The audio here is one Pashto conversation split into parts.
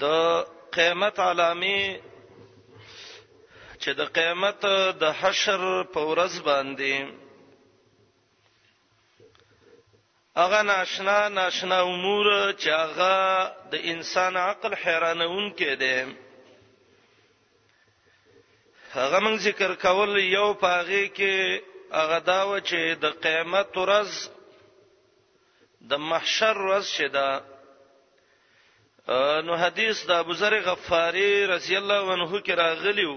د قیامت علامه چې د قیامت د حشر په ورځ باندې اغه ناشنا ناشنا امور چې هغه د انسان عقل حیرانون کې دي هغه موږ ذکر کول یو پاغه کې هغه دا و چې د قیامت ورځ د محشر ورځ چې دا نو حدیث د ابو ذر غفاری رضی الله عنه کې راغلیو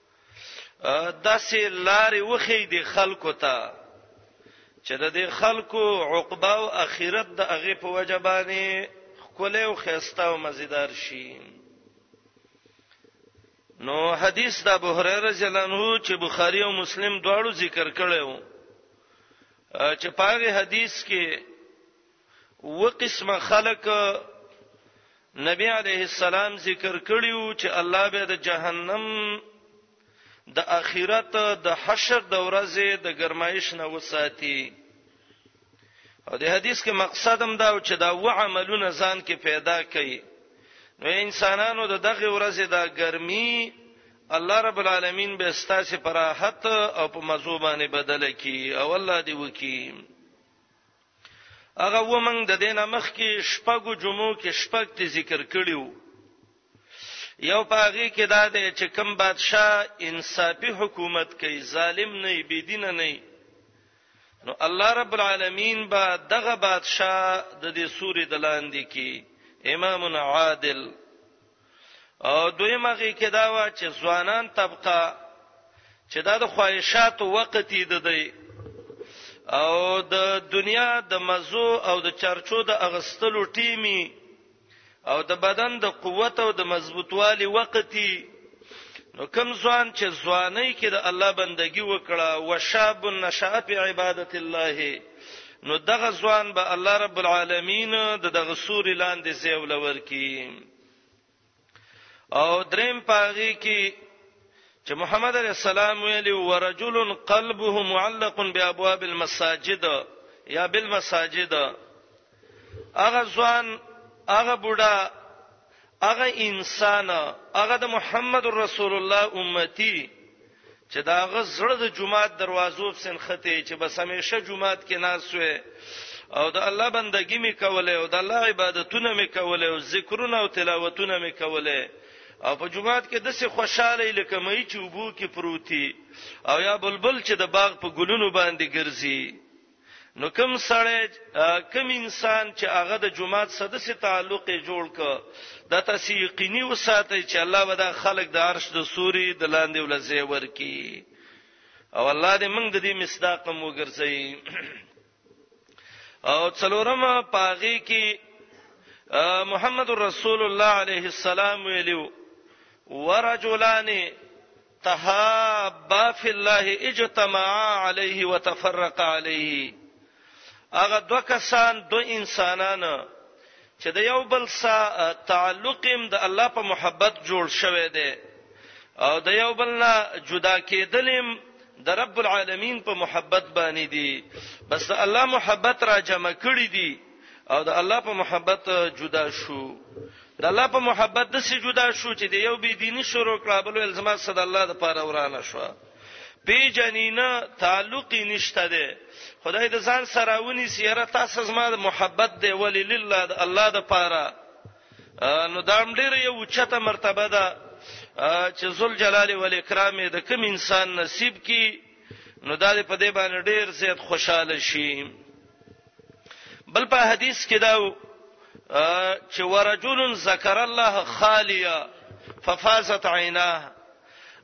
داسې لارې وخی دی خلکو ته چې د دې خلکو عقبا او اخرت د هغه په وجبانه خله او خسته او مزیدار شي نو حدیث د ابو هريره جلانه چې بخاری او مسلم دواړو ذکر کړو چې پاره حدیث کې و قسم خلق نبی علیه السلام ذکر کړیو چې الله به د جهنم د اخرت د حشر د ورځې د گرمایش نه وساتي او د حدیث کې مقصد هم دا و چې دا و عملونه ځان کې پیدا کړي نو انسانانو د دغه ورځې د ګرمي الله رب العالمین به ستاسو پر راحت او په مزو باندې بدل کړي او الله دې وکړي هغه و موږ د دې نه مخکې شپږو جمعو کې شپږ ته ذکر کړي وو یو پاغي کې دا دی چې کم بادشاه انصافي حکومت کوي ظالم نه وي بيدین نه وي نو الله رب العالمین با دغه بادشاه د دې سوري دلاندې کې امام عادل او دویمه غي کې دا وا چې ځوانان طبقه چې دا د خواهشات وخت دی دی او د دنیا د مزو او د چرچو د اغستلو ټیمی او د بدن د قوت او د مضبوطوالي وقتی نو کم ځوان چې ځواني کې د الله بندگی وکړه وشاب النشاء په عبادت الله نو دغه ځوان به الله رب العالمین د دغه سوري لاندې زیول ورکی او دریم پاغي کې چې محمد علی السلام ویلی ورجل قلبه معلق بابواب المساجد یا بالمساجد هغه ځوان هغه بوډا هغه انسان هغه د محمد رسول الله امتی چې دا غزړه د جمعات دروازو پسن خته چې بس همیشه جمعات کې ناسوي او د الله بندگی می کوله او د الله عبادتونه می کوله او ذکرونه او تلاوتونه می کوله او په جمعات کې د څه خوشاله لکه مې چې وبو کې پروتي او یا بلبل چې د باغ په ګلونو باندې ګرځي نو کوم سړی کوم انسان چې هغه د جماعت سره د سي تعلق جوړ ک د تاسو یقیني وساتئ چې الله به دا خلق د عرش د سوري د لاندې ولزې ورکی او الله دې موږ د دې مصداق مو ګرځي او څلورم پاغي کې محمد رسول الله عليه السلام ویلو ورجلان تحابا فی الله اجتمعا علیه وتفرقا علیه هغه دوه کسان دو انسانان چې د یو بل سره تعلق هم د الله په محبت جوړ شوی دی او د یو بل نه جدا کېدلم د رب العالمین په محبت باندې دي بس الله محبت را جمع کړی دي او د الله په محبت جدا شو د الله په محبت د سې جدا شو چې د یو بی دینی شروع کړه بل الزما صد الله د پاره ورانه شو بی جنینه تعلق نشته ده خدای د ځان سره ونی سیره تاسو زما د محبت دی ولی لله د الله د پاره نو دا ډیر یو چته مرتبه ده چې ذل جلال و الاکرام د کوم انسان نصیب کی نو دا په دې باندې ډیر زیات خوشاله شي بل په حدیث کې دا چې ورجل ذکر الله خالیا ففازت عیناه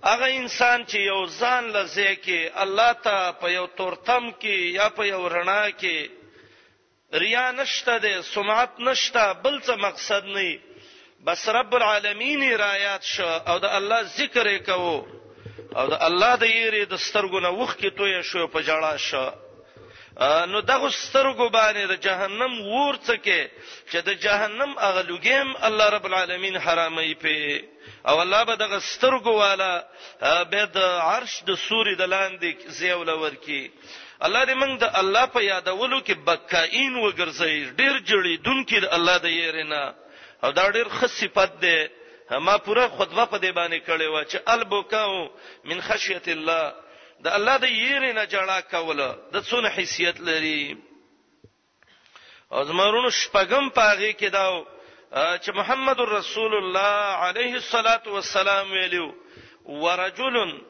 هغه انسان چې یو ځان لزه کې الله ته په یو تورتم کې یا په یو رڼا کې ریا نشته دی سمعت نشته بل څه مقصد نه بس رب العالمین یې رایاد شو او د الله ذکر یې کوو او د الله د یری د سترګو نه وښکې توې شو په جړا شو نو دغه سترګو باندې د جهنم ور څکه چې د جهنم هغه لګیم الله رب العالمین حرامي په او الله به دغه سترګو والا به د عرش د سوري د لاندې زیول ورکی الله دې موږ د الله په یادولو کې بکائین وګرځوي، ډېر ژړېدونکي د الله د یېرې نه او دا ډېر ښه صفت دی. ما پوره خطبه په دې باندې کړې وه چې البکاء من خشیة الله، د الله د یېرې نه ژړا کول د څونه حیثیت لري. او زما ورونو شپږم په هغه کې دا و چې محمد رسول الله علیه الصلاۃ والسلام ویلو ورجل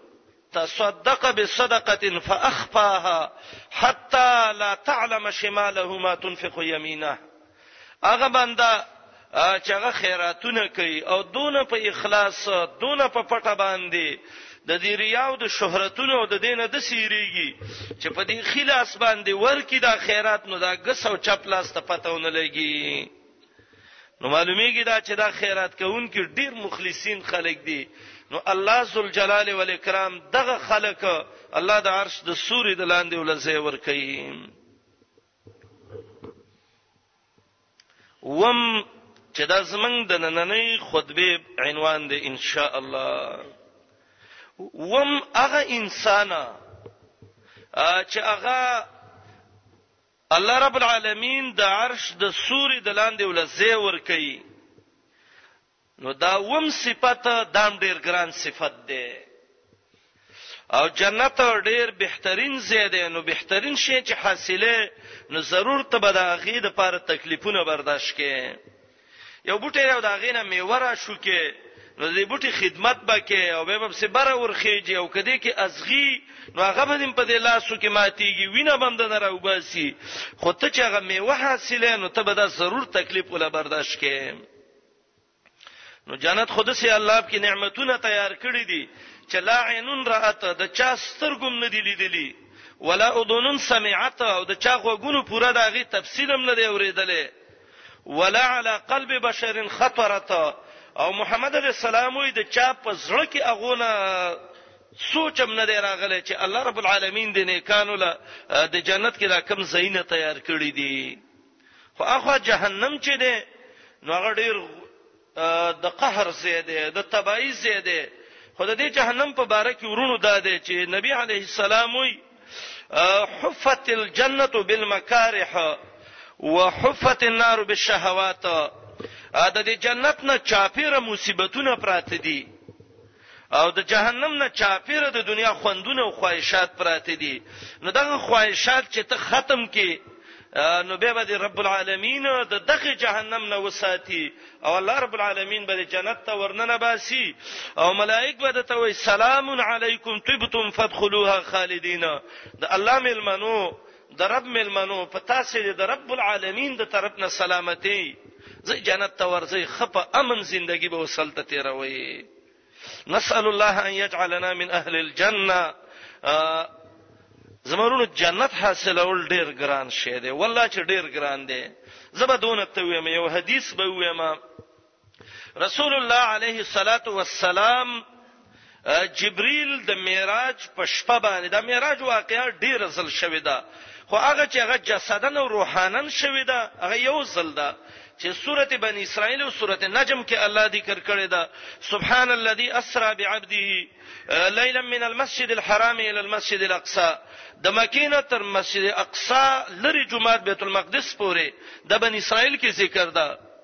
تصدق بصدقه فاخفاها حتى لا تعلم شماله ما تنفق يمينه هغه بنده چې هغه خیراتونه کوي او دونه په اخلاص دونه په پټه باندې د دې ریا او د شهرتونو او د دینه د سیریږي چې په دې خلاص باندې ورکی دا خیرات نو دا غس او چپ لاس ته پتهونه لګي نو معلومیږي دا چې دا خیرات کوونکي ډیر مخلصین خلک دي نو الله ذل جلال و الاکرام دغه خلک الله د عرش د سوري د لاندې ولځي ور کوي وم چې دا زمنګ د نننۍ خطبه عنوان دی ان شاء الله وم هغه انسان چې هغه الله رب العالمین د عرش د سوري د لاندې ولزه ور کوي نو دا اووم صفت دام ډیر ګران صفت دی او جنت ډیر بهترین ځای دی نو بهترین شی چې حاصله نو ضرور ته به د هغه د پاره تکلیفونه برداشت کې یو بوټی یو د هغه نه میوه را شو کې نو دې بوټي خدمت بکې او به په سبره ورخېږي او کدی کې ازغي نو هغه به دې په دې لاسو کې ماتيږي وینه بم ده راو باسي خو ته چې هغه میوه حاصله نو ته به دا ضرور تکلیف ولا برداشت کې نو جنت خود سي الله په نعمتونه تیار کړی دي چې لا عینون رات د چا سترګم نه دی لیدلی ولا اذنن سمعت او د چا غوګونو پوره داغي تفصیلم نه دی اوریدلې ولا علی قلب بشر خطرت او محمد علی السلام وي د چا په زړه کې اغونه سوچم نه دی راغلی چې الله رب العالمین د نیکانو له د جنت کې دا کم زینه تیار کړی دی خو اخوا جهنم چې دی نو هغه ډیر د قهر زیاده د تبعی زیاده خو د دې جهنم په باره کې ورونو داده چې نبی علیه السلام وی حفت الجنه بالمکارح وحفت النار بالشهوات د دې جنت نه چاپیره مصیبتونه پراته دي او د جهنم نه چاپیره د دنیا خوندونه او خواهشات پراته دي نو دغه خواهشات چې ته ختم کې نو به به رب العالمین د دغه جهنم نه وساتي او الله رب العالمین به جنت ته ورننه باسي او ملائک به ته وي سلام علیکم طبتم فادخلوها خالدین د الله ملمنو د رب مېلمنو په تاسې دې د رب العالمین د طرف نه سلامتی زه جنت ته ورځي خپه امن زندگی به وسلته تیروي نسأل الله ان يجعلنا من اهل الجنه زمرونو جنت حاصلول ډیر ګران شی دی والله چې ډیر ګران دی زبدون ته ویم یو حدیث به ویم رسول الله علیه الصلاۃ والسلام جبريل د معراج په شپه باندې د معراج واقعا ډیر ځل شوې ده خو هغه چې هغه جسدن او روحانن شوې ده هغه یو ځل ده چې سورته بنی اسرائیل او سورته نجم کې الله ذکر کړی دا سبحان الذي اسرا بعبده ليلا من المسجد الحرام الى المسجد الاقصى د مکینه تر مسجد اقصا لری جمعه بیت المقدس پورې د بنی اسرائیل کې ذکر ده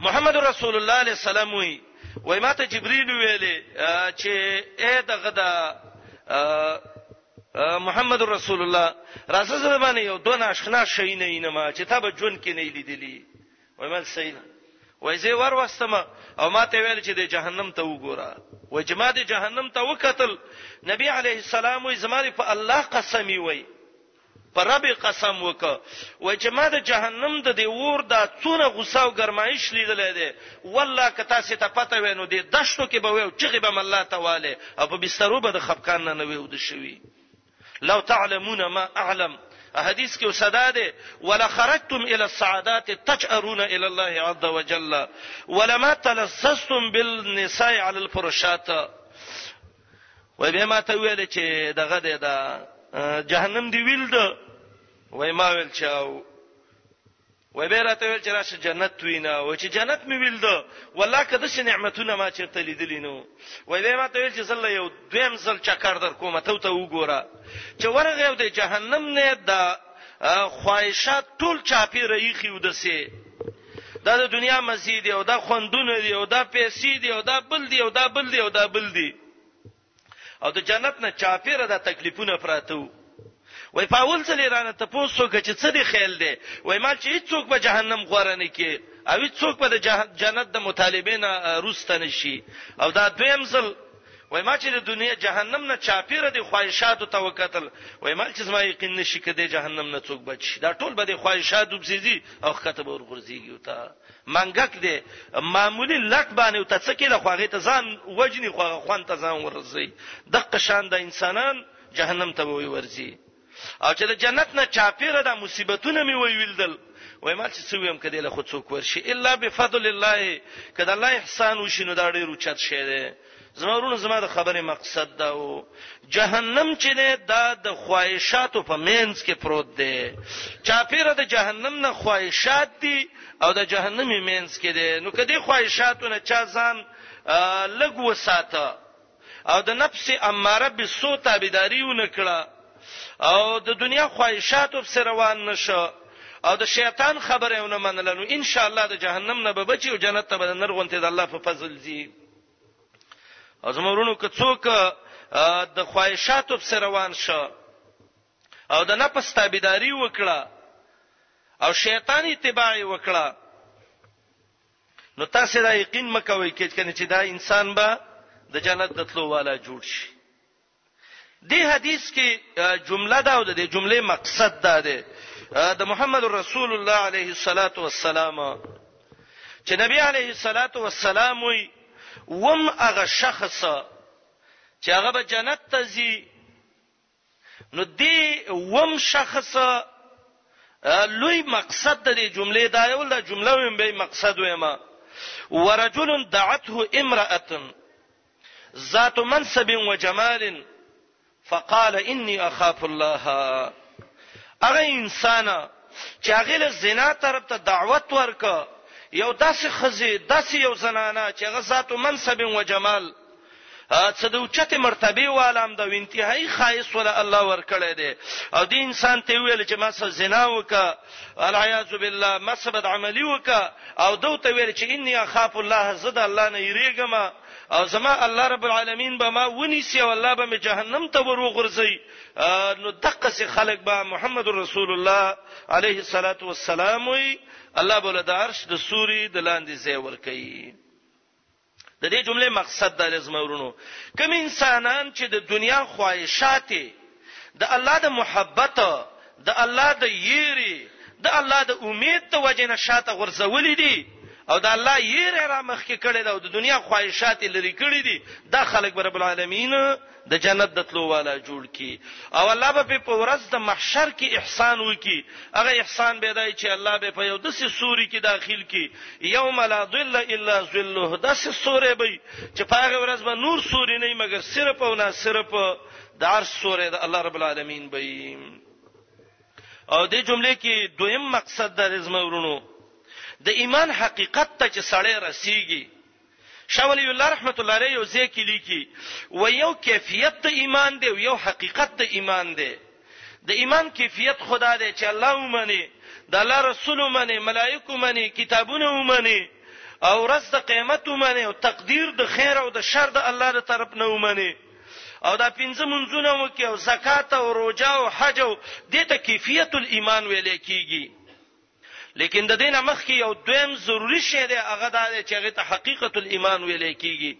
محمد رسول الله علیه السلام وی وای ماته جبرئیل ویلې چې اے دغه دا محمد رسول الله راځه زما باندې یو دون اشخنا شي نه نه ما چې تا به جون کې نه لیدلی وای مل سید وای زه ور وستم او ما ته ویل چې د جهنم ته وګوره و چې ما د جهنم ته وکتل نبی علیه السلام وای زماري په الله قسمی وای په رب قسم وک وای چې ما د جهنم د دی ور دا څونه غوسه او ګرمایش لیدلې ده والله که تاسو ته پته وینو د دشتو کې به ویو چغې به الله تعالی او په بسترو به د خپکان نه ویو د شوی لو تعلمون ما اعلم حدیث کې وسدا ده ولا خرجتم الى السعادات تجرون الى الله عز وجل ولما تلذذتم بالنساء على الفرشات وای به ما ته ویل چې دغه دی دا جهنم دی ویل ده وای ما ویل چې او وای به راته ویل چې راشه جنت وینا و چې جنت می ویل ده والله کده چې نعمتونه ما چیرته لیدلی نو وای به ما ته ویل چې زله یو دویم ځل چکر در کومه ته ته وګوره چې ورغه یو د جهنم نه دا خواهشات ټول چاپی رېخي ودسه دا د دنیا مزي دی او دا خوندونه دی او دا پیسې دی او دا بل دی او دا بل دی او دا بل دی او د جنت نه چاپیره د تکلیفونه پراته وو وای په اول ځل ایران ته پوسو چې څه دی خیال دی وای مال چې هیڅوک به جهنم غواره نه کی او هیڅوک به د جنت د مطالبه نه روسته نشي او دا دویم ځل وای ما چې د دنیا جهنم نه چاپیره دي خواهشاتو ته وکتل وای ما چې زما یقین نشي کده جهنم نه څوک بچ دا ټول به د خواهشاتو بسیږي او خطه به ورغورځيږي او تا منګک دي معمولی لټ باندې او ته څه کې له خواغې ته ځان وجني خواغه خوان ته ځان ورځي د قشان د انسانان جهنم ته وي ورځي او چې د جنت نه چاپیره د مصیبتونه می ویلدل وای ما چې سویم کدی له خود څوک ورشي الا بفضل الله کدا الله احسان وشینو دا ډیر اوچت شه دی زمورونو زما د خبرې مقصد دا و جهنم چې نه دا د خواهشاتو په مینس کې پروت دی چاپیره د جهنم نه خواهشات دي او د جهنمي مینس کې دی نو کدی خواهشاتو نه چا ځان لګ وساته او د نفس اماره بالسوء تابعداري ونه کړه او د دنیا خواهشاتو په روان نشو او د شیطان خبره ونه منله نو ان شاء الله د جهنم نه به بچي او جنت ته به نرغونته د الله په فضل زی ازمورونو که څوک د خواهشاتو په روان شو او د نفس تابعداري وکړه او شیطان اتباع وکړه نو تاسو دا یقین مکوئ کې کنه چې دا انسان به د جنت د تلو والا جوړ شي دی حدیث کې جمله دا او د جملې مقصد دا دی د محمد رسول الله علیه الصلاۃ والسلام چې نبی علیه الصلاۃ والسلام وي وم هغه شخص چې هغه به جنت ته ځي نو دې وم شخص لوی مقصد د دې جملې دا یو دا جمله ویم به مقصد ویم ورجل دعته امراه ذات منصب وجمال فقال اني اخاف الله اغه انسان چې هغه له زنا طرف ته دعوت ورک یو داسې خزي داسې یو زنانه چې هغه ذات منصب او جمال څه د اوچته مرتبه والام د انتهایی خایس ول الله ورکړی دی او دې انسان ته ویل چې ما سره زنا وکا العیاذ بالله ما سره بد عملی وکا او دوی ته ویل چې انی اخاف الله زد الله نه یریګم او زما الله رب العالمین به ما ونیسی او الله به می جهنم ته وروغورځي نو دقه سي خلق به محمد رسول الله عليه الصلاه والسلام وي الله بوله د عرش د سوري د لاندې ځای ور کوي د دې جملې مقصد دا لازم ورونو کوم انسانان چې د دنیا خواهشات د الله د محبت د الله د یری د الله د امید ته وجه نشاته غرزولې دي او د الله یې را مخکې کړي دا د دنیا خواهشات لري کړي دي دا خلک رب العالمین د جنت د تلو والا جوړ کړي او الله به په په ورځ د محشر کې احسان وکړي هغه احسان به دی چې الله به په یو داسې سوري کې داخل کړي یوم لا ظل الا ظله داسې سورې به چې په هغه ورځ به نور سوري نه مګر صرف او نه صرف د عرش سورې د الله رب العالمین به او دې جملې کې دویم مقصد د رزم ورونو د ایمان حقیقت ته چې سړی رسیږي شاه ولی الله رحمت الله علیه یو ځای کې لیکي و یو کیفیت د ایمان دی او یو حقیقت د ایمان دی د ایمان کیفیت خدا دی چې الله ومني د الله رسول ومني ملائکه ومني کتابونه ومني او ورځ د قیامت ومني او تقدیر د خیر او د شر د الله تر طرف نه ومني او دا پنځه منځونه وکي او زکات او روزه او حج او دته کیفیت الایمان ویل کیږي لیکن د دې نه مخکې یو دویم ضروري شی دی، هغه دا دی چې هغه ته حقیقت الایمان ویل کیږي.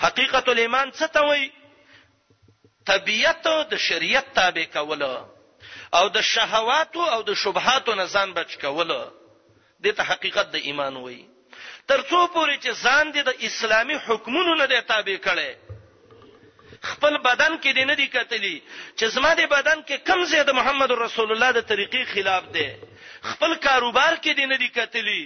حقیقت الایمان څه ته وایي؟ طبیعت د شریعت تابع کول او د شهوات او د شبهات نه ځان بچ کول دې ته حقیقت د ایمان وایي. تر څو پورې چې ځان دې د اسلامي حکمونو نه دی تابع کړي خپل بدن کې دې نه دی کتلی چې زما دې بدن کې کم زید محمد رسول الله د طریقې خلاف دی خپل کاروبار کې دې نه دی کتلی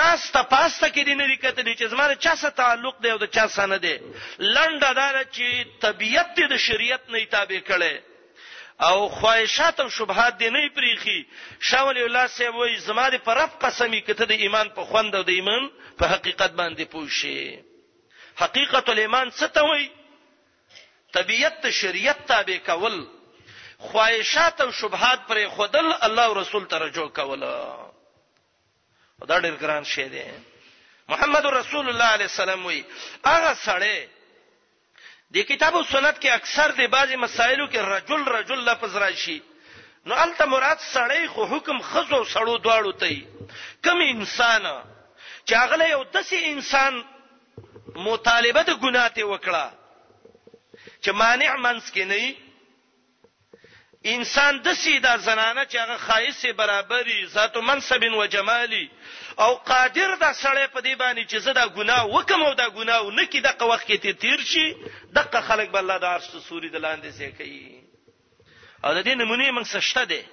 ناس ته پاسته کې دې نه دی کتلی چې زما له چا سره تعلق دی او د چا سره نه دی لنډه دا چې طبيعت دې د شریعت نه تابع کړي او خواهشات او شبهات دې نه وي پرېښي. شاه ولي الله صاحب وايي، زما دې په رب قسم وي که ته د ایمان په خوند او د ایمان په حقیقت باندې پوه شې. حقیقت الایمان څه ته وايي؟ طبیعت د شریعت تابع کول، خواهشات او شبهات پرېښودل، الله او رسول ته رجوع کول. او دا ډیر ګران شی دی محمد رسول الله علیه السلام وی هغه سړی د کتاب او سنت کې اکثر د بعضی مسایلو کې رجل رجل لفظ راشي نو الته مراد سړی خو حکم خزو سړو دواړو ته کم انسان چې هغه یو دسي انسان مطالبه د ګناه ته وکړه چې مانع منس کې نه انسان دسی دا زنانه چې هغه خایسه برابري ذات منصب و جمالي او قادر دا سړی په دې باندې چې زه دا ګناه وکم او دا ګناه نه کی دغه وخت کې تیر شي دغه خلک بل الله د عرش سوري د لاندې ځای کوي او د دې نمونه موږ سشته ده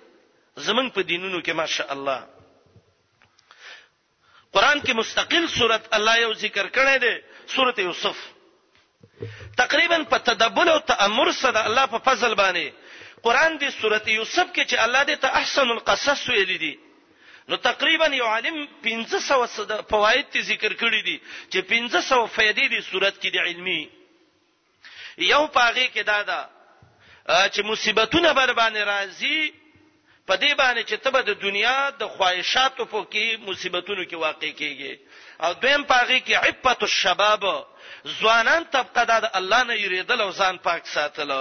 زمنګ په دینونو کې ماشاء الله قرآن کې مستقل سورت الله یو ذکر کړی دی سورت یوسف تقریبا په تدبر او تأمر سره د الله په فضل باندې قرآن دی سورت یوسف کې چې الله دې ته احسن القصص ویل دي نو تقریبا یو عالم 1500 فواید ذکر کړی دي چې 1500 فائدې دي صورت کې د علمي یو پاغه کې دا ده چې مصیبتونه بر باندې راځي په دې باندې چې تبه د دنیا د خواهشاتو په کې مصیبتونو کې واقع کیږي او دویم پاغي کې عفت الشباب ځوانان طبقه د الله نه یریدل او ځان پاک ساتل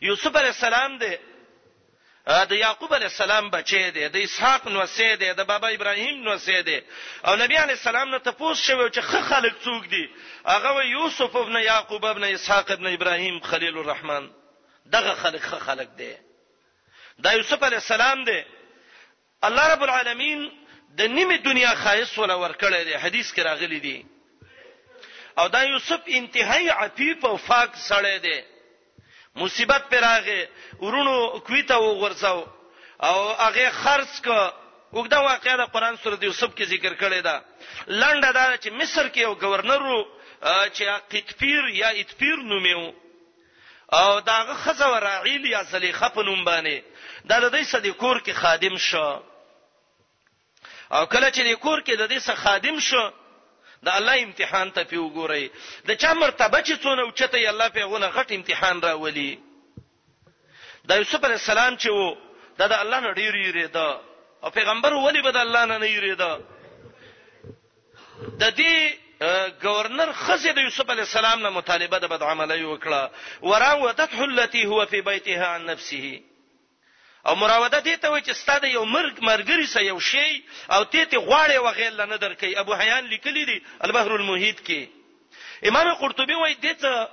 یوسف علیه السلام دی د یعقوب علی السلام بچی دی د اسحاق نو سه دی د بابا ابراهیم نو سه دی او نبی علی السلام نه تپوس شوی چې خه خلک څوک دی هغه یوسف ابن یعقوب ابن اسحاق ابن ابراهیم خلیل الرحمن دغه خلک خه خلک دی دا یوسف علی السلام دی الله رب العالمين د نیمې دنیا خایس ولا ورکړی دی حدیث کې راغلی دی او دا یوسف انتهایی عفیف او فاک سړی دی مصیبت پر راغې ورونو کویته وغورځاو او هغه خرڅ ک وګدا واقعا د قران سورۃ یوسف کې ذکر کړی دا لنډه دا چې مصر کې یو گورنر وو چې قطفیر یا اتفیر نومیو او دا هغه خزه و راعیل یا زلیخه په نوم باندې دا د دې سدي کور کې خادم شو او کله چې د کور کې د دې سره خادم شو د الله امتحان ته پیو ګوري د چا مرتبه چې څونه او چته الله په غونه غټ امتحان راولي د یوسف علی السلام چې وو دا د الله نه ډیر یریدا او پیغمبر ولی به د الله نه نه یریدا د دې گورنر خزه د یوسف علی السلام نه مطالبه د بدعملی وکړه وراودته التي هو في بيتها عن نفسه او مراوده دې ته وای چې ستاده یو مرګ مرګري سه یو شی او ته ته غواړې وغیر لنه درکې ابو حیان لیکلی دی البحر المحیط کې امام قرطبي وای دې ته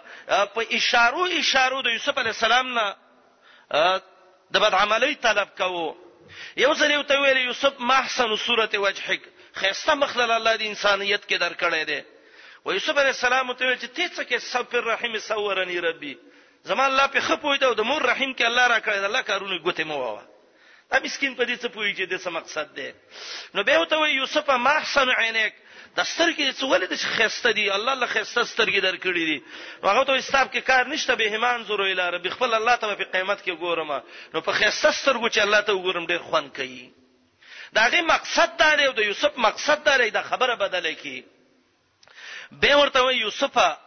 په اشارو اشارو د یوسف علی السلام نه د بدعملۍ طلب کوو یو ځل یو ته ویل یوسف محسن صورت وجهک خسته مخلل الله دې انسانیت کې درکړې ده و یوسف علی السلام ته ویل چې ته څه کې صبر رحیم سورنی ربي زما الله په خپوی ته د مور رحیم کې الله را کړې ده الله کارونه ګوتې مو واه دا مسكين په دې څه پوي چې د څه مقصد دی نو به وته وي یوسف ما احسن عینک د سترګې څه ولې د خسته دي الله له خسته سترګې درکړي دي هغه ته استاب کې کار نشته به همان زور اله رب خپل الله ته په قیامت کې ګورم نو په خسته سترګو چې الله ته وګورم ډېر خوان کوي داغه مقصد دا دی د یوسف مقصد دا دی د خبره بدله کی بیا ورته وایي، یوسفه!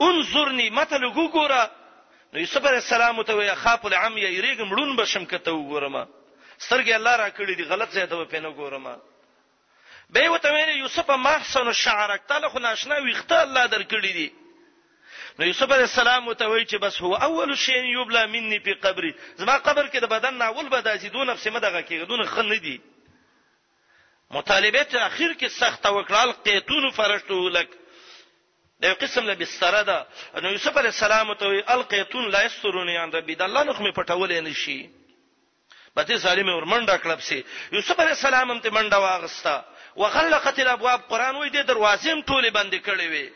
انظرني، ما ته لږ وګوره. نو یوسف علیه السلام ورته وایي، اخاف العمي، یریږم ړوند به شم که ته وګورم. سترګې الله راکړي دي، غلط ځای ته به پرې نه ګورم. بیا یې ورته ویلي، یوسفه! ما احسن شعرک، تا له خو ناشنا ویښته الله درکړي دي. نو یوسف علیه السلام ورته وایي چې بس هو اول شیء یبلی مني فی قبري، زما قبر کې د بدن نه اول به داسې دونه پسې مه دغه کېږه، دونه ښه نه دي. مطالبه چې اخر کې سخته وکړه القیتون فرشته لک دا یو قسم له بستر ده نو یوسف علی السلام ته وی القیتون لا یسترونی عند ربی د الله نخمه پټولې نشي بته ظالم ورمنډه کړب سي یوسف علی السلام هم ته منډه واغستا وغلقت الابواب قران وې د دروازې هم ټوله بند کړې وي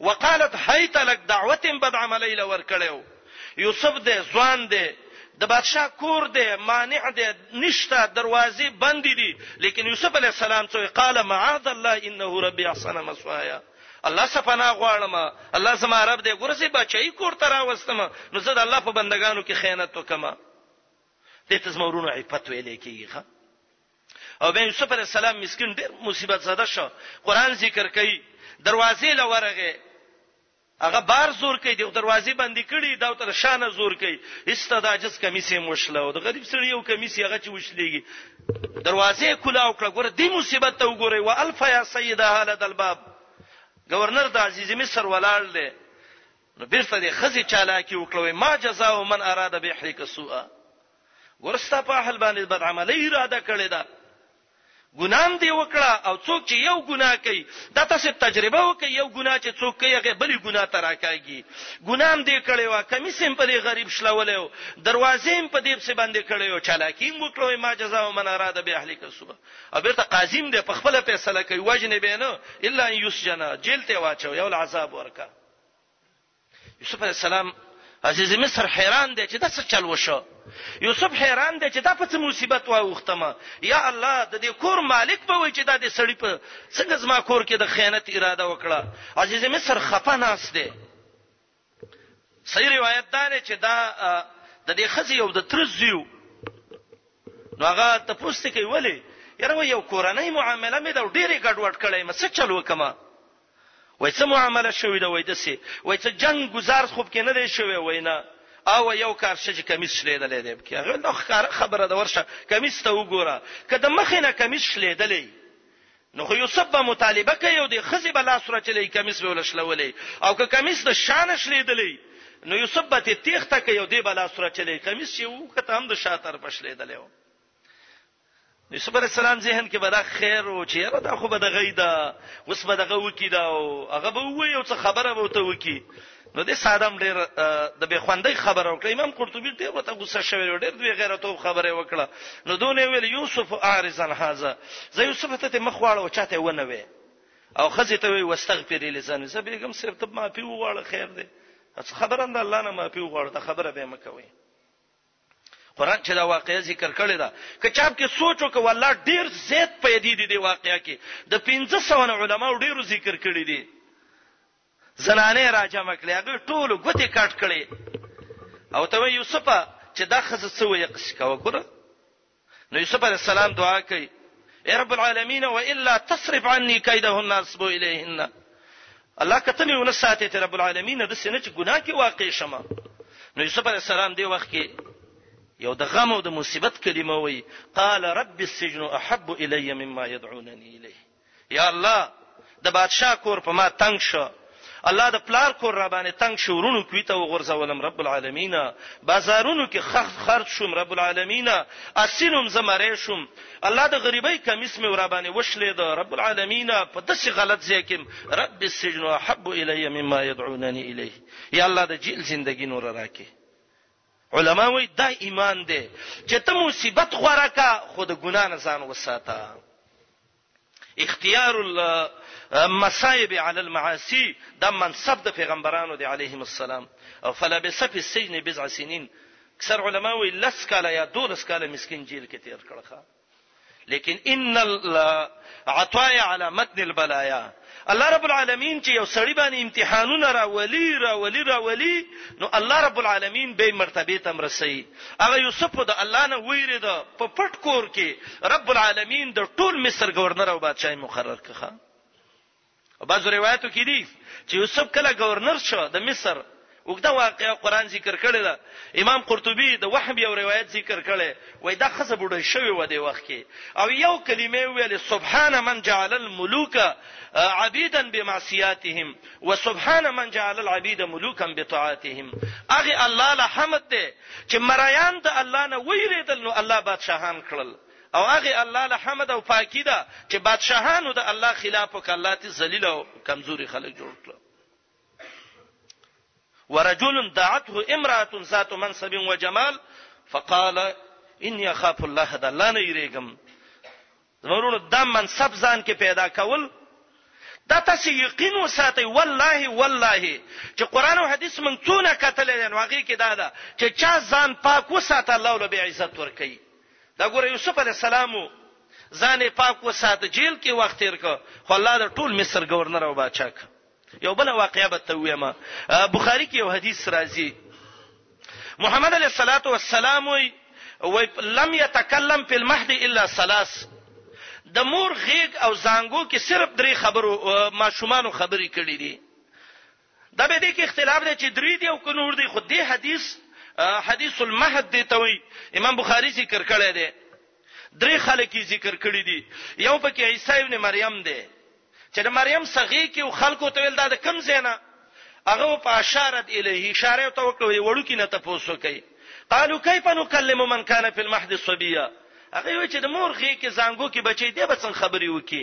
وقالت هيت لک دعوت بد عملی له ورکړی او یوسف دی ځوان دی د بادشاه کور دی مانع دی نشته دروازې بندې دي لیکن یوسف علی السلام څو قال معاذ الله انه ربي احسن مسوایا الله سپنا غواړم الله زما رب دې ګورسي بچي کور ترا وستم نو زه د الله په بندگانو کې خیانت وکم دې تاسو مورونو عفت ویلې کیږي او بیا یوسف علی السلام مسکین ډیر مصیبت زده شو قران ذکر کوي دروازې لورغه هغه بار زور کوي د دروازې باندې کړي دا تر شانه زور کوي استدا جس کمیسه مشله او د غریب سړی یو کمیسه هغه چې وشلېږي دروازې کولا او کړه ګوره دې مصیبت ته وګوره و الف یا سیدا هله د الباب گورنر د عزیز مصر ولال دی نو بیرته د خزي چالاکی وکړوي ما جزاء من اراده به حق سوء ګور ستا په اهل باندې بد عملی اراده کړې ده ګنام دی وکړه او څوک چې یو ګنا کوي دا تاسو تجربه وکړي یو ګنا چې څوک کوي هغه بلی ګنا تراکاږي ګنام دی کړي وا کمی سیم په دې غریب شلولې دروازې هم په دې څه باندې کړي او چالاکیم وکړو ما جزاء من اراده به اهلی کسبه او بیرته قاضیم دی په خپل فیصله کوي وجنه بینه الا یسجنا جیل ته واچو یو عذاب ورکا یوسف علیه السلام عزیز مصر حیران دی چې دا څه چل وشو یوسف حیران دی چې دا په څه مصیبت واوختم یا الله د دې کور مالک به وي چې دا دې سړی په څنګه زما کور کې د خیانت اراده وکړه عزیز مصر خپه ناس دی صحیح روایت دا دی چې دا د دې خزي یو د ترزیو نو هغه ته پوښتنه کوي ولی یره یو کورنۍ معامله مې دا ډېری ګډوډ کړې مې څه چل وکما وای څه معامله شوی ده وای دسې وای څه جنګ ګزارز خو پکې نه دی شوی وای نه او یو کار شجه کمیس شلیدلې دی پکې هغه نو ښکار خبره ده ورشه کمیس ته وګوره کله مخې نه کمیس شلیدلې نو خو یوسف به مطالبه کوي او د خزي به لاس راچلې کمیس به ولشلولې او که کمیس د شان شلیدلې نو یوسف به ته تیخته کوي او دی به لاس راچلې کمیس یو کته هم د شاتر پښلیدلې یوسف علی السلام ذهن کې به دا خیر او چې یاره دا خو به دغه دا اوس به دغه وکی دا او هغه به وې یو څه خبره به وته وکی نو د سادم ډیر د به خوندې خبره وکړه امام قرطبي ډیر وته غوسه شوی ډیر دوی غیرتو خبره وکړه نو دونه ویل یوسف اعرضن هاذا زه یوسف ته مخ واړه او چاته ونه وې او خزه ته وی واستغفر لسان زه بیګم سر ته معافي وغواړه خیر دی خبره اند الله نه معافي وغواړه خبره به مکوي قران چې دا واقعي ذکر کړی دا که چا په سوچ وکړ والله ډیر زیات پیدې دي دی واقعیا کې د 1500 نه علما ډیرو ذکر کړی دي زنانه راجم کړي هغه ټول غوته کټ کړي او ته یوسف چې دا خزه څه وې قص کاوه ګره نو یوسف علیه السلام دعا کوي اے رب العالمین و الا تصرف عني كيدهن اصب اليهن الله کته مې ونه ساتي ته رب العالمین د سینې چې ګناه کې واقع شمه نو یوسف علی السلام دی وخت کې یو د غم او د مصیبت کلمه وای قال رب السجن احب الی مما يدعونني الیه یا الله د بادشاه کور په ما تنګ شو الله د پلار کور را باندې تنګ شو ورونو کوي ته وغورځولم رب العالمین بازارونو کې خخ خرج شوم رب العالمین اسینم زمره شوم الله د غریبۍ کمیس مې ورا باندې وشلې ده رب العالمین په داسې غلط ځای کې رب السجن احب الی مما يدعونني الیه یا الله د جیل زندگی نور راکې علما وایي، دا ایمان دی چې ته مصیبت غوره کړه، خو د ګناه نه ځان وساته. اختیار المصائب علی المعاصی دا منصب د پیغمبرانو دی علیهم السلام او فلبث فی السجن بضع سنین اکثر علما وایي لس کاله یا دولس کاله مسکین جیل کې تیر کړه. لیکن ان العطايا على متن البلايا الله رب العالمین چې یو سړی باندې امتحانونه راولي راولي راولي نو الله رب العالمین به مرتبه تم رسي هغه یوسف د الله نه ویری ده په پټ کور کې رب العالمین د ټول مصر گورنر او بادشاہ مقرر کړه او بعضو روایاتو کې دي چې یوسف کله گورنر شو د مصر وګدا واقعا قران ذکر کړی دا امام قرطبي د وحب یو روایت ذکر کړي وای دا خزه بډه شوی و دی وخت کې او یو کلمه ویل سبحان من جعل الملوک عبیدا بمعصیاتهم وسبحان من جعل العبید ملوکا بطاعتهم اغه الله له حمد ته چې مرایان د الله نه ویریدل نو الله بادشاهان کړل او هغه الله له حمد او پاکي ده چې بادشاهانو د الله خلاف وک الله تی ذلیل او کمزوري خلک جوړ کړ ورجل دعته امراه ذات منصب وجمال فقال اني اخاف الله د الله نه یریګم زمورونو د منصب ځان کې پیدا کول دا تاسو یقین وساتئ والله والله چې قران او حدیث مونږ څونه کتل دي نو هغه کې دا ده چې چا ځان پاک وساته الله له عزت ورکړي دا ګوره یوسف علیه السلام وو ځان یې پاک وساته جیل کې وخت تیر کړ خو الله د ټول مصر گورنر او بادشاہ ک یو بل واقعیا به ته وایم بخاری کې یو حدیث راځي محمد علیه الصلاۃ والسلام وی وی لم يتكلم في المهد الا ثلاث د مور غیګ او زنګو کې صرف درې خبرو ماشومان خبرې کړې دي دا به دې کې اختلاف دی چې درې دی او که نور دی خو دې حدیث حدیث المهد دی ته وی امام بخاری ذکر کړی دی درې خلک یې ذکر کړی دي یو پکې عیسی ابن مریم دی چې د مریم صغی کې او خلکو ته ویل دا د کم زینا هغه په اشارت الیه اشاره ته وکړو وړو کې نه تاسو کوي قالو کیف نکلم من کان فی المهد صبیا هغه وی چې د مور غې کې زنګو کې بچی دی به څنګه خبري وکي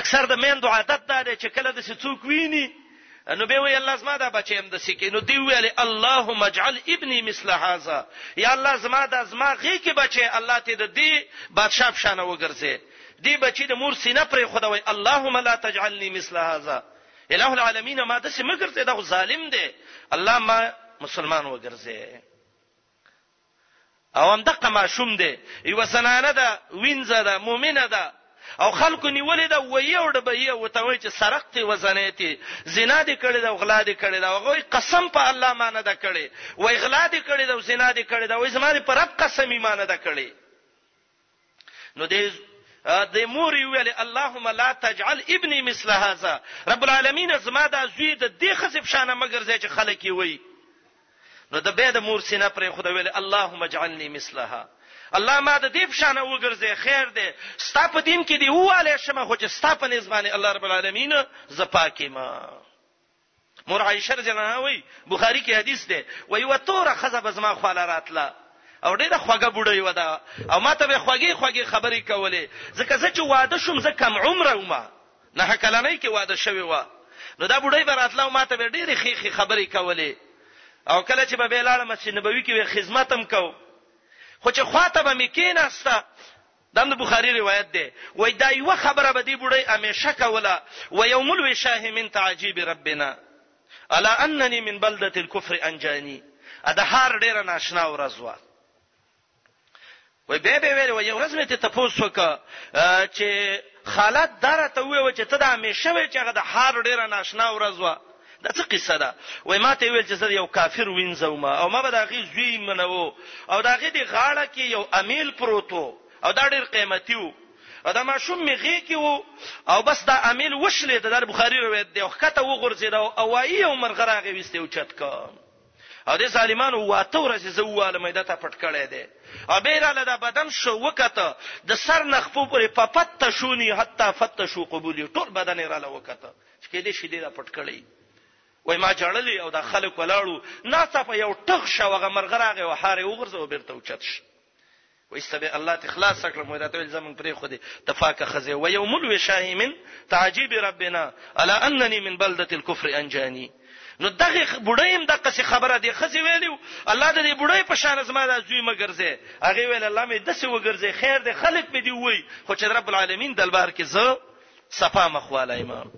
اکثر د میندو عادت دا دی چې کله د څه څوک ویني نو به وی الله زما دا بچی هم د سکه نو دی ویل اللهم اجعل ابني مثل هذا یا الله زما دا زما غي کې بچی الله ته د دې بادشاہ شانه وګرځي دی بچی د مور سینه پر خدای اللهم لا تجعلني مثل هذا الہ العالمین ما د سمګرځي دا ظالم دی الله ما مسلمان وګرځي او هم دقه ماشوم دی یو سنانه ده وینځه ده مؤمنه ده او خلکو نیولې ده وې او ډبه یې او ته وې چې سرق ته وزنې ته زنا دې کړې ده او غلا دې کړې ده هغه قسم په الله ما نه ده کړې وې غلا دې کړې ده او زنا دې کړې ده وې زماره پر رب قسم ایمان ده کړې نو دې د مور ویل اللهم لا تجعل ابني مثل هذا رب العالمین زما د زوی د دې خزې په شان مګر زې چې خلک یې وای نو د به د مور سینه پر خو د ویل اللهم اجعلني مثلها الله ما د دې پښانه وګرځي خیر دی ستا په دین کې دی واله شمه خو چې ستا په نسبانه الله رب العالمین زپاکې ما مور عائشه رضی الله عنها وی بخاری کې حدیث ده وی و توره خزه بزما خواله راتله او ډیره خوګه بډای و دا او ماته به خوګي خوګي خبرې کولې ځکه زه چې واده شوم زه کم عمره وم نه کلنۍ کې واده شوی و نو دا بډای براتله او ماته به ډیره خېخي خبرې کولې او کله چې به بلاله مسجد نبوي کې خدمتم کو خو چې خواته به میکیناسته دا هم د بخاري روایت دی، وایي دا یوه خبره به دې بوډۍ همېشه کوله، ویوم الوشاه من تعجیب ربنا الا انني من بلدة الکفر انجاني ا د هار ډېره ناشنا ورځ وه، وایي بیا به یې ویل، وایي یو ورځ مې ترې تپوس وکړ چې خاله دا راته ووایه چې ته دا همېشه وایې چې هغه د هار ډېره ناشنا ورځ وه، دا څه قصه ده؟ وایي ما ته یې ویل چې زه یو کافر وینځوم او ما به د هغې زوی منوو او د هغې دې غاړه کې یو امیل پروت و او دا ډېر قیمتي و او دا ماشوم مې غېږ کې و او بس دا امیل وشلېده، دا د بخاري روایت دی، او ښکته وغورځېده او هوایي یو مرغه راغی ویسته یې اوچت کړ او دې ظالمانو واته ورځې زه ووالم دا تا پټ کړی دی او بیا راله دا بدن شو وکته د سر نه خپو پورې په پته شوني حتی فتشو قبولي ټول بدن یې راله وکته چې کې دې شي دې دا پټ کړی وای ما جړلې او دا خلک ولاړو ناڅه په یو ټغ شو غ مرغراغه او حاره وګرځو بیرته اوچت شي وای سبه الله تخلاص کړم وای راته زمون پرې خو دې تفاکه خزه و یوم الوشاهمن تعجب ربنا الا انني من بلده الكفر انجاني نو دغه بډایم دغه څه خبره دی خزي ویلو الله دې بډای په شان زما د زوی مګرځي هغه ویل الله مې دسه وګرځي خیر دې خلق مې دی وای خو چې رب العالمین دلبار کې زه صفا مخواله امام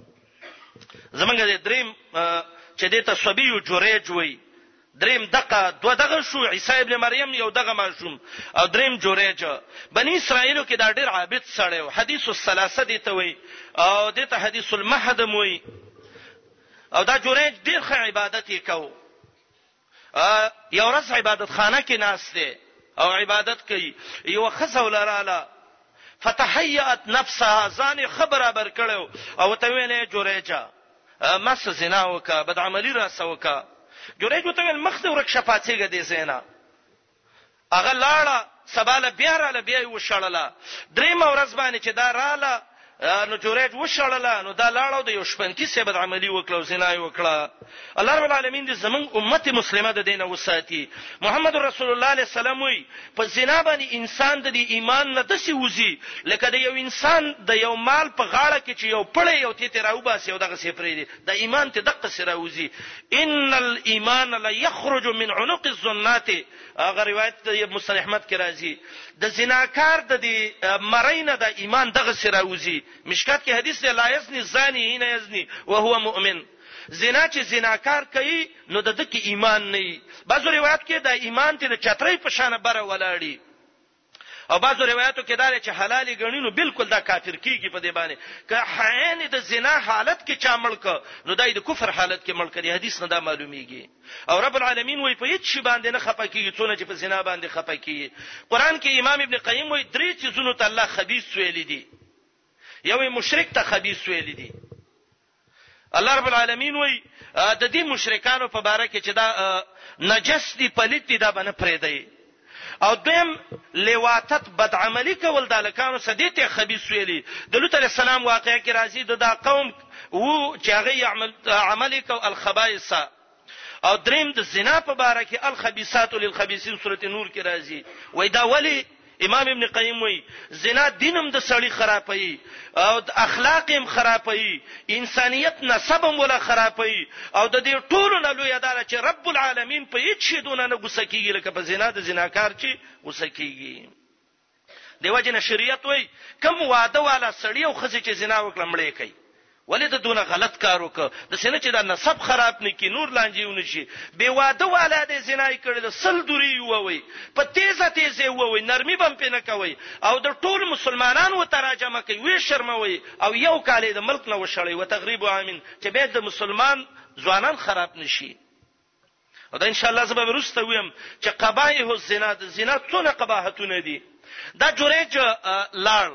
زمونږ د دریم چې د تصبی جوریج وای دریم دقه دو دغه شو عیسی ابن مریم یو دغه ماشوم او دریم جوریج بنی اسرائیلو کې دا ډیر عابد سړی او حدیث الثلاثه دی ته وای او د ته حدیث المهدم وای او دا جوریج ډیر ښه عبادت یې کاوه یوه ورځ عبادت خانه کې ناست دی او عبادت کوي، یوه ښځه ورله راغله، فتهیأت نفسها، ځان یې ښه برابر کړی و او ورته یې ویل، ای جریجه! ما سره زنا وکړه، بدعملي راسره وکړه. جریج ورته وویل، مخ دې ورک شه، پاڅېږه دې ځای نه. هغه لاړه، سبا له بیا راله بیا یې وشړله، دریمه ورځ باندې چې دا راله نو جریج وشړله، نو دا لاړه او د یو شپنکي سړي بد عملي وکړه او زنا یې وکړه، الله رب العالمین دې زمونږ امت مسلمه د دې نه وساتي، محمد رسول الله علیه السلام وایي، په زنا باندې انسان د دې ایمان نه داسې وځي لکه د یو انسان د یو مال په غاړه کې چې یو پړی یو تیتی راوباسي او دغسې یې پرېږدي. دا ایمان ته دقه سره وزي ان الايمان لا يخرج من عنق الظنات هغه روایت مسند احمد کې راځي د زناکار د مرینه د ایمان دغه سره وزي مشکات کې حدیث دی لا یزنی زانی هنا یزنی وهو مؤمن زنا چې زناکار کوي نو د دکی ایمان نه وي بعضو روایت کې د ایمان ته د چترۍ په شان بره ولاړی او بعضو روایتو کې دا چې حلال غنی نو بالکل دا کافر کیږي په دې باندې که حین د زنا حالت کې چا ملک نو دای د کفر حالت کې ملک دی حدیث نه دا معلومیږي او رب العالمین وایي په هیڅ شی باندې نه خپه کیږي څونه چې په زنا باندې خپه کیږي قران کې امام ابن قیم وایي درې چیزونو ته الله خبيث ویل دي یو مشرک ته خبيث ویل دي الله رب العالمین وای د دې مشرکانو په باره کې چې دا نجس دي پلیت دي دا باندې پرې دی او دویم لواتت بد عملی کول د لکانو سدیته خبيث ویلي د لوط علی السلام واقعې کې راځي د دا قوم وو چې هغه عمل عمل کو الخبائث او دریم د زنا په باره کې الخبیثات للخبیثین سورت نور کې راځي وای دا ولی امام ابن قیم وای زنا دینم د سړی خرابوي او د اخلاق هم خرابوي انسانیت نسب هم ولا خرابوي او د دې ټولو نه لوی اداره چې رب العالمین په هیڅ شي دونه نه غوسه کیږي لکه په زنا د زناکار چې غوسه کیږي دیو جن شریعت وای کم واده والا سړی او خزی چې زنا وکړه مړې کوي ولې د دونه غلط کار وکړ د سینه چې دا نسب خراب نه کی نور لانجیونه شي بے واده والا د زنای کړي د سل دوری ووي په تیزه تیزه ووي نرمي بم پې نه کوي او د ټول مسلمانانو تراجمه کوي وی شرموي او یو کال د ملک نه وشړي او تغریب عامین چې به د مسلمان ځوانان خراب نشي او دا ان شاء الله زه به وروسته ویم چې قبایح الزنا د زنا څونه قباحتونه دي دا جوریج لاړ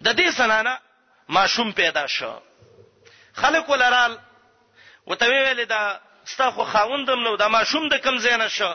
د دې زنانه ماشوم پیدا شو خلک ولرال وته ویل دا ستا خو خاوندم نو دا ماشوم د کم زینه شو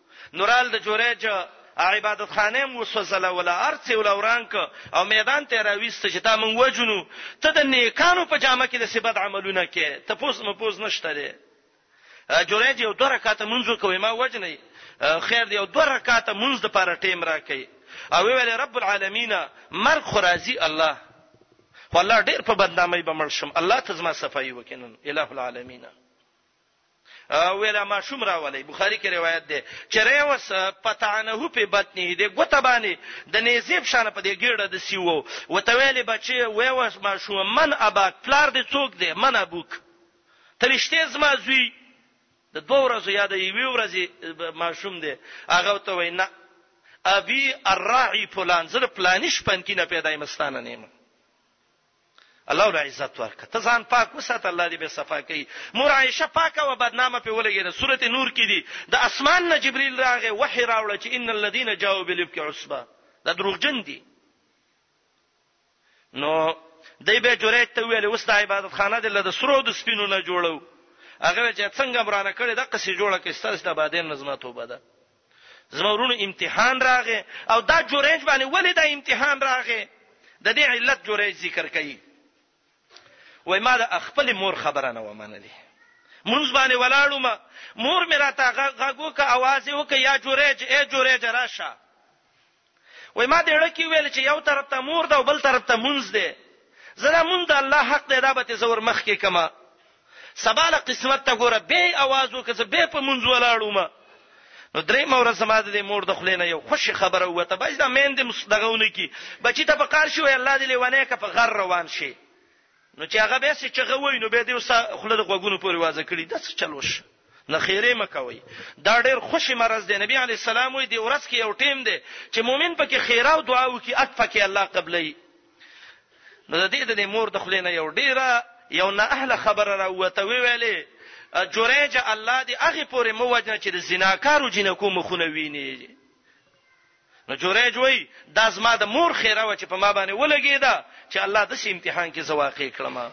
نورال د جوریج عبادت خانه هم وسوځله ولا ارڅ یې ولا وران ک او میدان ته راويست چې تا مونږ وجنو ته د نیکانو په جامه کې د سبد عملونه کې ته پوس مو پوس نشته دی جوړه دی یو دوه رکعاته مونږ کوي ما وجنې خیر دی یو دوه رکعاته مونږ د پاره ټیم راکې او ویل رب العالمین مرګ خرازی الله والله ډیر په بدنامي بمړ شم الله ته زما صفائی وکینن الہ العالمین ویلا ماشوم راولي بخاری کې روایت ده چې ریوس پتانه په بطنه دې ګوته باندې د نيزيب شان په دې ګړه د سیو وتویل بچي ویوس ماشوم من اباک پلار دې څوک دې من ابوک ترشته زما زوی د دوه ورځې یا د یوې ورځې ماشوم دی هغه ته وای نه ابي الراعي فلان زره پلانیش پنتی نه پیدا مستانه نیمه الله له عزت ورکه ته ځان پاک وسات الله دې به صفا کوي مور عائشه پاکه و بدنامه په ولګیده سورته نور کې دي د اسمان نه جبريل راغی وحي راوړ چې ان الذين جاءوا بالافك عصبه دا دروغجن دي نو دای به جوړه ته ویل اوس د عبادت خانه د لده سرو د سپینو نه جوړو هغه چې څنګه برانه کړي د قصې جوړه کې ستاسو د بادین نظم توبه ده زما ورونو امتحان راغې او دا جوریج باندې ولې دا امتحان راغې د دې علت جوریج ذکر کوي وای ما د خپل مور خبره نه ومنلې مونږ باندې ولاړو ما مور مې راته غاګو کا आवाज وکي یا جوریج اے جوریج راشه وای ما دې ړکی ویل چې یو طرف ته مور ده او بل طرف ته مونځ دی زه دا مونږ د الله حق دی دا به ته زور مخ کې کما سبا له قسمت ته ګوره به आवाज وکړه به په مونږ ولاړوم نو درې مور سما د مور د خلینو یو خوشی خبره وته باید دا مین د مصدغونه کی بچی ته په کار شي وای الله دې لیوانه که په غر روان شي نو چې هغه به سې چغه وای نو به دې وسه خله د غوګونو پورې وازه کړي د څه چلوش نه خیره مکوي دا ډېر خوشي مرز دی نبی علی السلام وي دی ورځ کې یو ټیم دی چې مؤمن پکې خیره او دعا وکي اک پکې الله قبلې نو د دې د مور د خلینو یو ډیره یو نه اهل خبره راوته وی ویلې جوریج الله دې هغه پورې مو وجنه چې د زناکارو جنکو مخونه ویني نو جریج وایي، دا زما د مور خیره وه چې په ما باندې ولګېده چې الله داسې امتحان کې زه واقع کړم.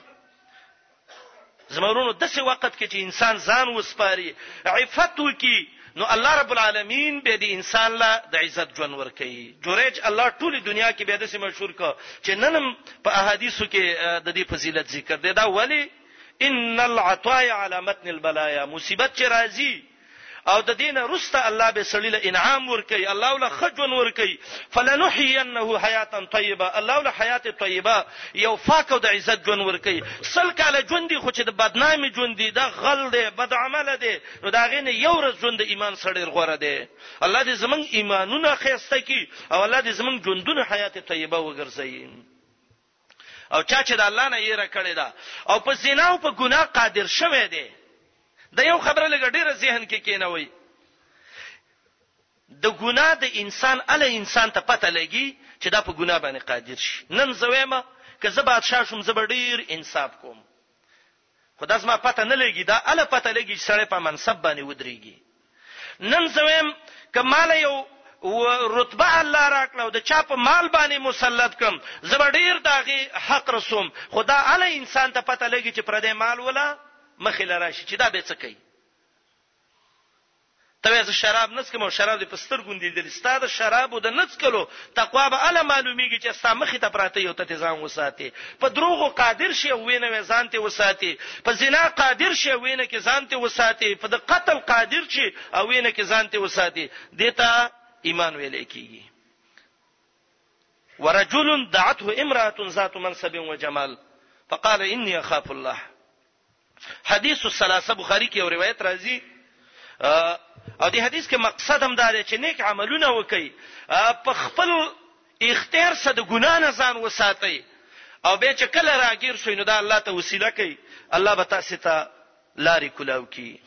زما ورونو داسې وخت کې چې انسان ځان وسپاري، عفت وکړي، نو الله رب العالمین به دې انسان له د عزت ژوند ورکوي. جریج الله ټولې دنیا کې به داسې مشهور کړ چې نن هم په احادیثو کې د دې فضیلت ذکر دی. دا ولې؟ ان العطايا على متن البلايا مصیبت چې راځي او د دې نه وروسته الله به سړي له انعام ورکوي، الله له ښه ژوند ورکوي، فلنحيينه حياة طيبه، الله له حياة طيبه، یو پاک او د عزت ژوند ورکوي. سل کاله ژوند دي، خو چې د بدنامي ژوند دي، دا غل دی، بدعمله دی، نو د هغې نه یو ورځ ژوند د ایمان سره ډېر غوره دی. الله دې زموږ ایمانونه ښایسته کړي او الله دې زموږ ژوندونه حياة طيبه وګرځوي. او چا چې د الله نه یېره کړې ده او په زنا او په ګناه قادر شوی دی، دا یو خبره لږه ډېره ذهن کې کېنوئ، د ګناه د انسان اله انسان ته پته لګي چې دا په ګناه باندې قادر شي نن زه وایم که زه بادشاه شوم زه به ډیر انصاف کوم خو دا زما پته نه لګي دا اله پته لګي چې سړی په منصب باندې ودرېږي نن زه وایم که ماله یو و رتبه الله راکړه او د چا په مال باندې مسلط کم زبر ډیر داغي حق رسوم خدا علی انسان ته پته لګی چې پر دې مال ولا مخې لراشي چې دا به څه کوي ته وایه زه شراب نه څکم او شراب دې په سترګو ندي لیدلي، ستا د شرابو د نه څکلو تقوا به هله معلومېږي چې ستا مخې ته پراته یي او ته ترې ځان وساتې، په دروغو قادر شې او وینه وې ځان ترې وساتې، په زنا قادر شې او وینه کې ځان ترې وساتې، په د قتل قادر شې او وینه کې ځان ترې وساتې، دې ته ایمان ویل کېږي. ورجل دعته امرأة ذات منصب وجمال فقال اني اخاف الله حدیث الثلاثه بخاری کې یو روایت راځي او دې حدیث کې مقصد هم دا دی چې نیک عملونه وکړي په خپل اختیار سره د ګنا نه ځان وساتي او به چې کله راګیر شوی نو دا الله ته وسیله کوي الله به تاسو ته لارې کولاو کی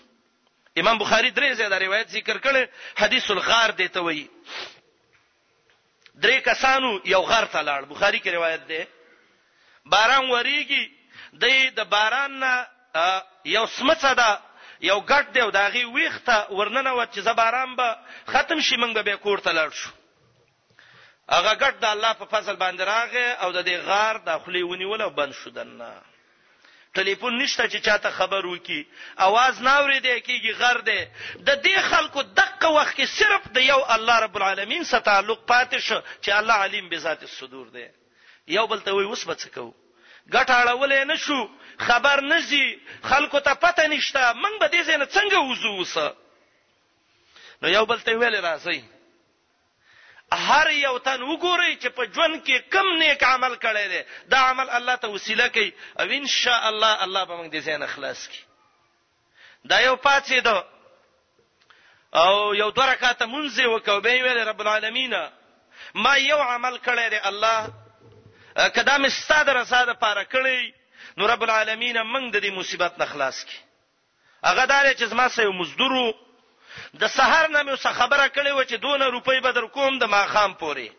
امام بخاری درې ځای دا روایت ذکر کړي حدیث الغار دی ته وایي درې کسان وو، یو غر ته لاړ، بخاري کې روایت دی، باران ورېږي، دی د باران نه یو سمڅه ده، یو ګټ دی او د هغې ویښ ته ورننوت چې ځه باران به ختم شي، موږ به بیا کور ته لاړ شو. هغه ګټ د الله په فضل باندې راغی او د دې غار دا خولې ونیوله او بند شو دننه. ټلیفون نشته چې چاته خبر وکي اواز نه اورېدې کیږي غر دی د دې خلکو دغه وخت کې صرف د یو الله رب العالمین سره تعلق پاتې شو چې الله علیم بذات الصدور دی یو بل ته وي اوس به څه کوو ګټه اړولې نه شو خبر نه زی خلکو ته پته نشته من به دې زنه څنګه وځو وسه نو یو بل ته ویل راځي هر یو تن وګورئ چې په ژوند کې کوم نیک عمل کړی دی، دا عمل الله ته وسیله کړئ او ان شاء الله الله به موږ دې ځای نه خلاص کړي. دا یو پاڅېدو او یو دوه رکعاته مونځ یې وکړ او به یې ویل رب العالمین ما یو عمل کړی دی الله که دا مې ستا د رضا لپاره کړی نو رب العالمین موږ د دې مصیبت نه خلاص کړي. هغه دا دی چې زما سره یو مزدور و، د سهار نه مې ورسره خبره کړې وه چې دونه روپۍ به درکوم د ماښام پورې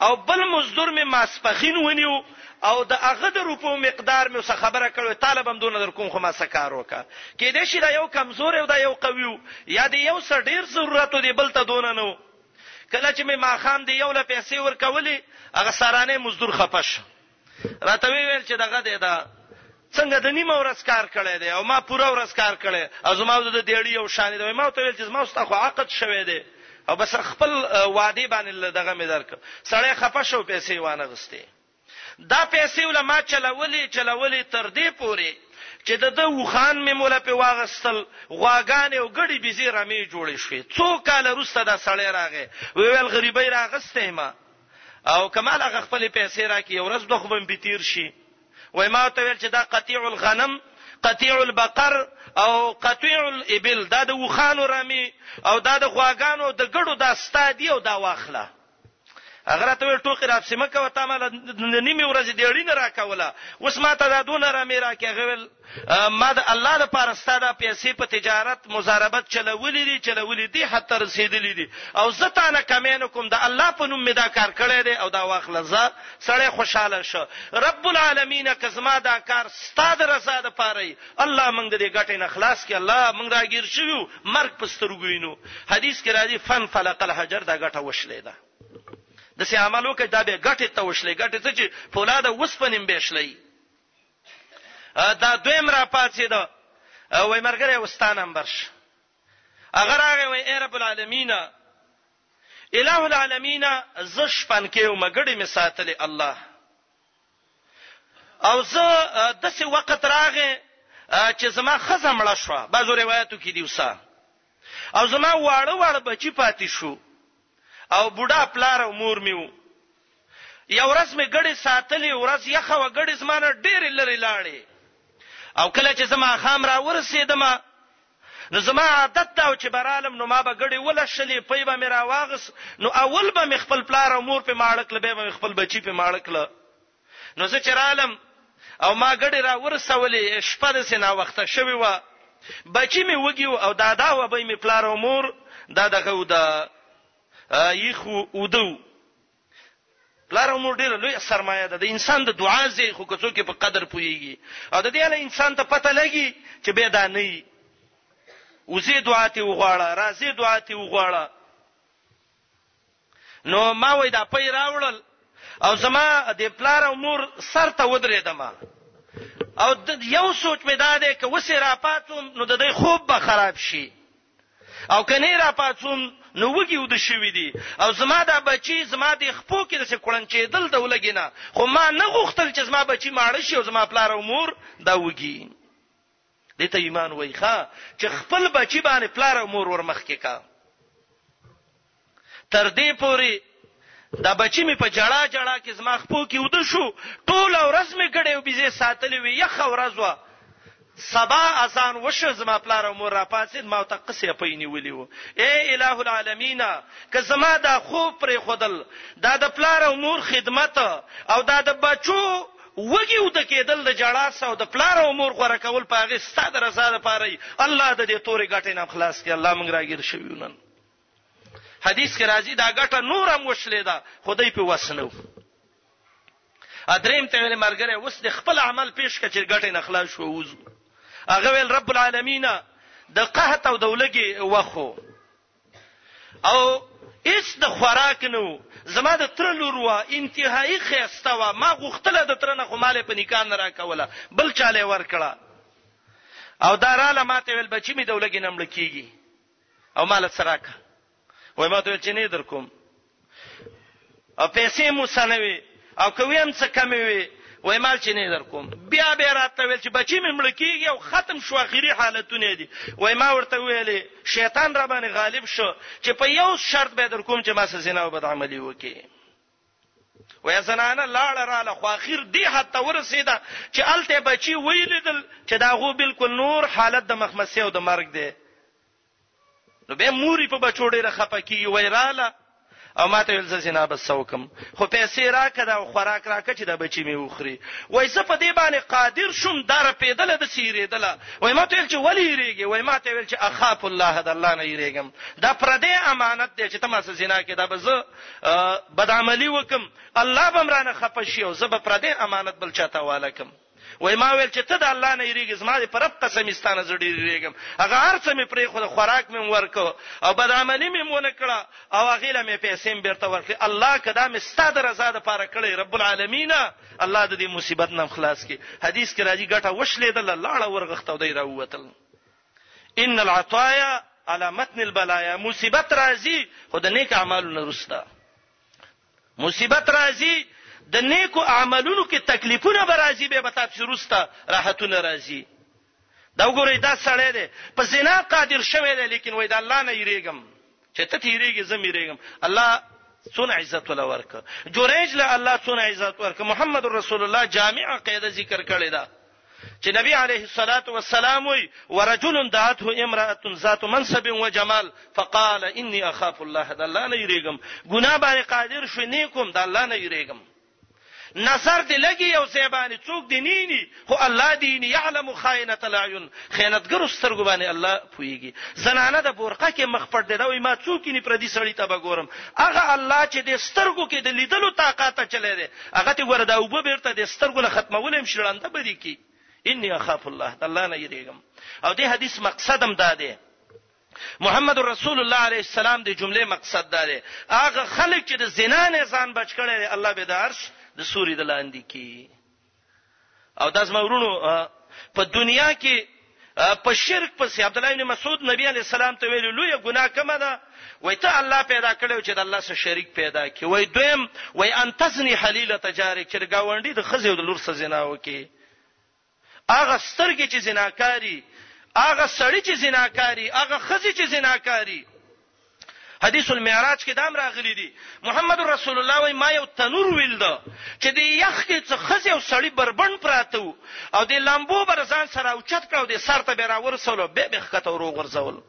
او بل مزدور مې ماسپښین ونیو او د هغه د روپو مقدار مې ورسره خبره کړې وه، تاله به هم دونه درکوم خو ما سره کار وکړه، کېدای شي دا یو کمزوری او دا یو قوي و، یا د یو څه ډېر ضرورت و دې بل ته دونه نه و، کله چې مې ماښام دې یو له پیسې ورکولې هغه سهارنی مزدور خپه شو. راته وی ویل چې دغه دی دا څنګه د نیمه ورځ کار کړی دی او ما پوره ورځ کار کړی او زما د دیړی یو شان دی ما ته ویل چې زما ستا خو عقد شوه دی او بس خپل وادي باندې دغه مې درک سړی خپه شو پیسې وانه غسته دا پیسې ول ما چلولې چلولې تر دې پوري چې د د وخان مې مولا په واغستل غواګان او ګړي بيزي رمې جوړې شوې څو کال وروسته دا سړی راغی ویل غریبۍ راغسته ما او کمال هغه خپل پیسې راکې یو ورځ دوه خو به تیر شي وای ما ته ویل چې دا قطیع الغنم قطیع البقر او قطیع الابل دا د وخانو رامي او دا د غواګانو د ګړو دا ستادي او دا واخله هغه ته ټوکی را سیمه کوي تا مال نیمه ورځ دی اړین را کوله اوس ما ته دا دون را میرا کې غویل ما د الله لپاره ستا دا پیسې په تجارت، مضاربت چلولې دي، چلولې دي حد ته رسېدلې دي او زه تا نه کمی نه کوم، د الله په نوم مې دا کار کړی دی او دا واخله ځه. سړی خوشحاله شو، رب العالمینه! که زما دا کار ستا د رضا لپاره وي، الله موږ د دې ګټې نه خلاص کړي، الله! موږ راګیر شوي یو، مرګ په سترګو وینو. حدیث کې راځي، فانفلق الحجر، دا ګټه وشلېده. داسې عمل وکړئ، دا بیا ګټې ته وشلېږي، ګټې څه چې فولاد او اوسپنې هم بیا شلوي. دا دویم را پاتید وای مرګره وستان امبر شه اگر هغه وای ای رب العالمین الہ العالمین زش پن کې او مګړې می ساتلې الله او زه د څه وخت راغې چې زما خزه مړه شو بعضو روایتو کې دی وسه او زما واړه واړه بچی پاتې شو او بوډا پلار او مور مې وو. یوه ورځ مې ګړې ساتلې، ورځ یخه وه، ګړې زما نه ډېرې لرې لاړې او کله چې زه ماښام را ورسېدم، نو زما عادت دا و چې به رالم، نو ما به ګړې ولشلې، پۍ به مې راواغست، نو اول به مې خپل پلار او مور پرې ماړه کړل، بیا به مې خپل بچي پرې ماړه کړل. نو زه چې رالم او ما ګډې را ورسولې شپه د سینا وخته شوی و بچی می وګیو او دادا و به می پلار او مور دا دغه ودا یخو ودو پلار او مور ډیره لوی سرمایه ده د انسان د دعا زی خو کڅو کې په قدر پويږي او د دې له انسان ته پته لګي چې به دا نه وي وزي دعا ته وغواړه راځي دعا ته وغواړه نو ما وای دا پی راوړل او زما د پلار او مور سر ته ودرېدم او یو سوچ مې دا دی که وسه را پاتوم نو د دې خوب به خراب شي او کني را پاتوم نو وګي ود شوې دي او زما دا بچي زما د خپو کې د سکړن چې دل د ولګینا خو ما نه غوښتل چې زما بچي ماړ شي او زما پلار او مور دا وګي دې ته ایمان وای ښا چې خپل بچی باندې پلار او مور ورمخ کې کا تر دې پوري دا بچی می په جړا جړا کې زما خپو کې ود شو ټول ورځ می کړي او بيزه ساتلې وي یخ ورځ وا سبا اذان وشو زما پلار او مور را پاسید ما ته قصې په نیولې وو اے الہ العالمین که زما دا خوب پر خودل دا د پلار او مور خدمت او دا د بچو وږي اوده کېدل د ژړا څخه او د پلار او مور غوره کول په هغې ستا د رضا لپاره يي الله د دې تورې ګټې نه هم خلاص کړي الله موږ راګير شوي يو نن حديث کې راځي دا ګټه نور هم وشلېده خو دی په وس نه وو ادریم ته ویل مرګره اوس د خپل عمل پیش کچې ګټې نه خلاص شو وځو هغه ویل رب العالمین د قحط او دولګي وخو او هیڅ د خوراک نه وو زما د تر لور وا انتهایی خيسته وا ما غوښتله د تر نه خو مال په نکاح نه راکوله بل چاله ور کړه او داراله ماته ویل بچی می دولګی نمړ کیږي او مال سراکه وای ما ته چې نه در کوم او پیسې مو څه نه وي او که وي هم څه کمې وي وای مال چې نه درکوم بیا به راته ویل چې بچی مې مړ کیږي او ختم شو اخیری حالتونه دي وای ما ورته ویل شیطان را باندې غالب شو چې په یو شرط به درکوم چې ما سره زنا او بد عملی وکي وای زنانه لاړه رااله خو اخیر دی حتی ورسیدا چې الته بچی ویلیدل چې دا غو بالکل نور حالت د مخمسه او د مرګ دی نو بیا مور یې په بچو ډېره خپه کېږي، وایي راله او ما ته ویل زه زنا به څه وکړم، خو پیسې راکړه دا او خوراک راکړه چې دا بچی مې وخوري. وایي زه په دې باندې قادر شوم، دا رپېدله داسې یرېدله، وایي ما ته ویل چې ولې یرېږې؟ وایي ما ته ویل چې اخاف الله، د الله نه یرېږم، دا پردی امانت دی چې ته ما سره زنا کې دا به زه بدعملي وکړم، الله به هم رانه خپه شي او زه به پردی امانت بل چا ته حواله کړم. وایي ما ویل چې ته د الله نه یریږي زما دې په رب قسم ستا نه زه ډېر یریږم هغه هر څه مې پرېښود خوراک مې هم ورکړ او بدعملي مې هم ونه کړه او هغې له مې پیسې هم بېرته ورکړې الله که دا مې ستا د رضا دپاره کړی رب العالمین الله د دې مصیبت نه هم خلاص کړي حدیث کې راځي ګټه وشلېدله لاړه ورغښته او دی راووتل ان العطايا على متن البلايا مصیبت راځي خو د نیک اعمالو نه وروسته مصیبت راځي د نیکو اعمالونو کې تکلیفونه به راځي بیا به تا پسې وروسته راحتونه راځي دا وګورئ دا سړی دی په زنا قادر شوی دی لیکن وای د الله نه یریږم چې ته تیریږي زه میریږم الله څونه عزت ولا ورک جوریج له الله څونه عزت ورک محمد رسول الله جامع قاعده ذکر کړی دا چې نبی علیه الصلاة والسلام وی ورجل دعته امراه ذات منصب و جمال فقال اني اخاف الله د الله نه یریګم ګناه باندې قادر شو نیکم د الله نه یریګم نظر دی لګي یو زیبانی څوک دی نه ني خو الله دی نه يعلم خائنۃ العيون خیانتګر سترګو باندې الله پويږي زنانه د بورقه کې مخ پټ دی دا وي ما څوک ني پردي سړی ته بګورم هغه الله چې د سترګو کې د لیدلو طاقت چلے دی هغه ته ګوره دا اوبه بیرته د سترګو له ختمولو هم شړنده بدی کی انی اخاف الله د الله نه یریږم او دې حدیث مقصد هم دا دی محمد رسول الله علیه السلام د جمله مقصد دا دی هغه خلک چې د زنا نه ځان بچ کړي الله به د عرش د سوري د لاندې کی او دا زما ورونو په دنیا کې په شرک پسې عبد الله ابن مسعود نبی علی السلام ته ویل لوی ګناه کومه ده وای ته الله پیدا کړو چې د الله سره شریک پیدا کی وای دویم وای ان تزنی حلیله تجارک چې گاونډي د خزې او د لور سره زنا وکي اغه سترګې چې زناکاری اغه سړی چې زناکاری اغه خزې چې زناکاری حدیث المعراج کې دام راغلي دي محمد رسول الله وای ما یو تنور ویلد چې د یخ کې څه خزي او سړی بربند پراته وو او د لامبو برزان سره او چت کړو د سر ته به راور سولو به به خته ورو غرزول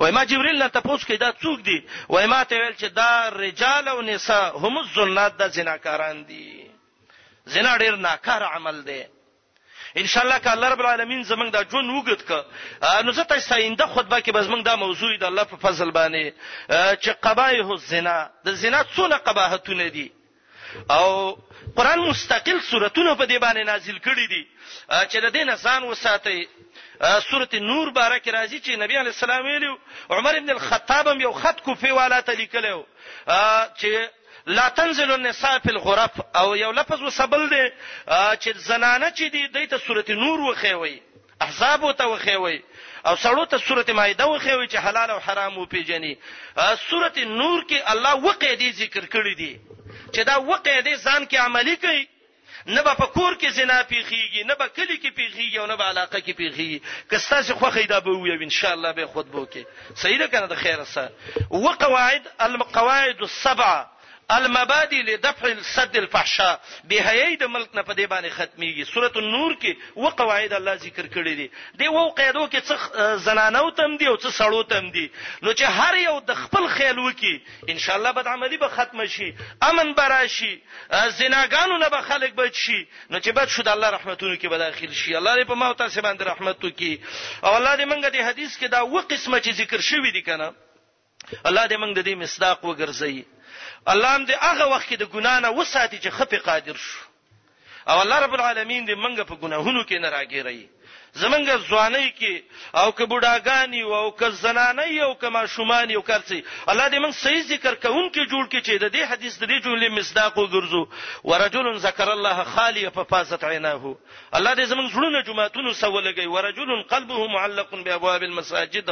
وای ما جبريل نه تاسو کې دا څوک دي وای ما ته ویل چې دا رجال او نساء هم الزنات د زناکاران دي زنا ډیر ناکار عمل دی ان شاء الله که الله رب العالمین زمنګ دا ژوند وګت ک نو زه تاسو آینده خطبه کې بزمنګ دا موضوع د الله په فضل باندې چې قبایح الزنا د زنا څونه قباحتونه دي او قران مستقل سوراتونه په دې باندې نازل کړي دي چې د دین ځان وساتي سوره نور بارک راځي چې نبی علی السلام ویلو عمر ابن الخطاب یو خط کوفه والا ته لیکلو چې لا تنزل النساء فی الغرف او یو لفظ وسبل دی چې زنانه چې دی دای ته سورته نور وخیوي احزاب ته وخیوي او سړو ته سورته مائده وخیوي چې حلال او حرام او پیجنې سورته نور کې الله وقې دی ذکر کړی دی چې دا وقې دی ځان کې عملی کوي نه به په کور کې زنا پیخیږي نه به کلی کې پیخیږي او نه به علاقه کې پیخیږي که ستاسو خوخه دا به وي ان شاء الله به خود بو کې صحیح ده کنه د خیر سره وقواعد القواعد السبعه المبادی لدفع السد الفحشاء به هيئه د ملک نه په دې باندې ختميږي سوره النور کې وقواعد الله ذکر کړی دي د وو قاعدو کې څه زنانو تم دي او څه سړو تم دي نو چې هر یو د خپل خیال وکي ان شاء الله بد عملی به ختم شي امن براشي زناګانو نه به خلک بچ شي نو چې بچ شو د الله رحمتونو کې به داخل شي الله دې په ما او تاسو باندې رحمت وکړي او الله دې موږ دې حدیث کې دا و قسمه چې ذکر شوی دي کنه الله دې موږ دې مصداق وګرځي الله هم دې هغه وخت کې د ګنا نه وساتي چې خپې قادر شو او الله رب العالمین دې موږ په ګناهونو کې نه راګیري زمونږ ځوانۍ کې او که بوډاګان یو او که زنانه یو او که ماشومان یو کار څه الله دې موږ صحیح ذکر کوونکې جوړ کړي چې د دې حدیث د دې جملې مصداق وګرځو ورجل ذکر الله خالی ففازت عیناه الله دې زمونږ زړونه جمعتونو سره ولګي ورجل قلبه معلق بابواب المساجد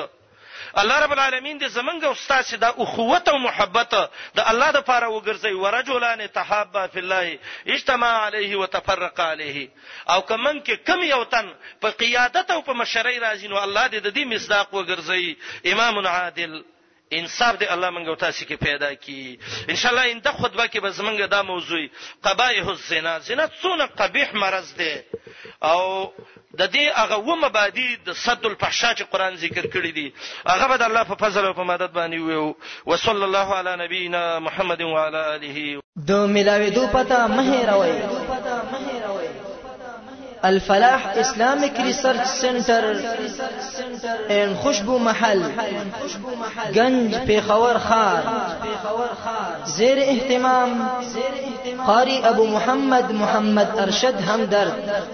الله رب العالمین دې زمونږ او ستاسې دا اخوت او محبت د الله لپاره وګرځوي، ورجلان تحابا فی الله اجتمع علیه وتفرق علیه او که موږ کې کم یو تن په قیادت او په مشرۍ راځي نو الله دې د دې مصداق وګرځوي امام عادل انصاف دې الله مونږ او تاسو کې پیدا کړي ان شاء الله انده خطبه کې به زمونږ دا موضوع قبایح الزنا زنا څونه قبیح مرض دی او د دې هغه و مبادی د صد الفحشاء چې قران ذکر کړی دی هغه به د الله په فضل او په مدد باندې ویو وصلی الله علی نبینا محمد و علی اله د ملاویدو پتا مه راوي الفلاح اسلامیک ریسرچ سنټر ان خوشبو محل گنج پیښور خار زیر اهتمام قاری ابو محمد محمد ارشد همدرد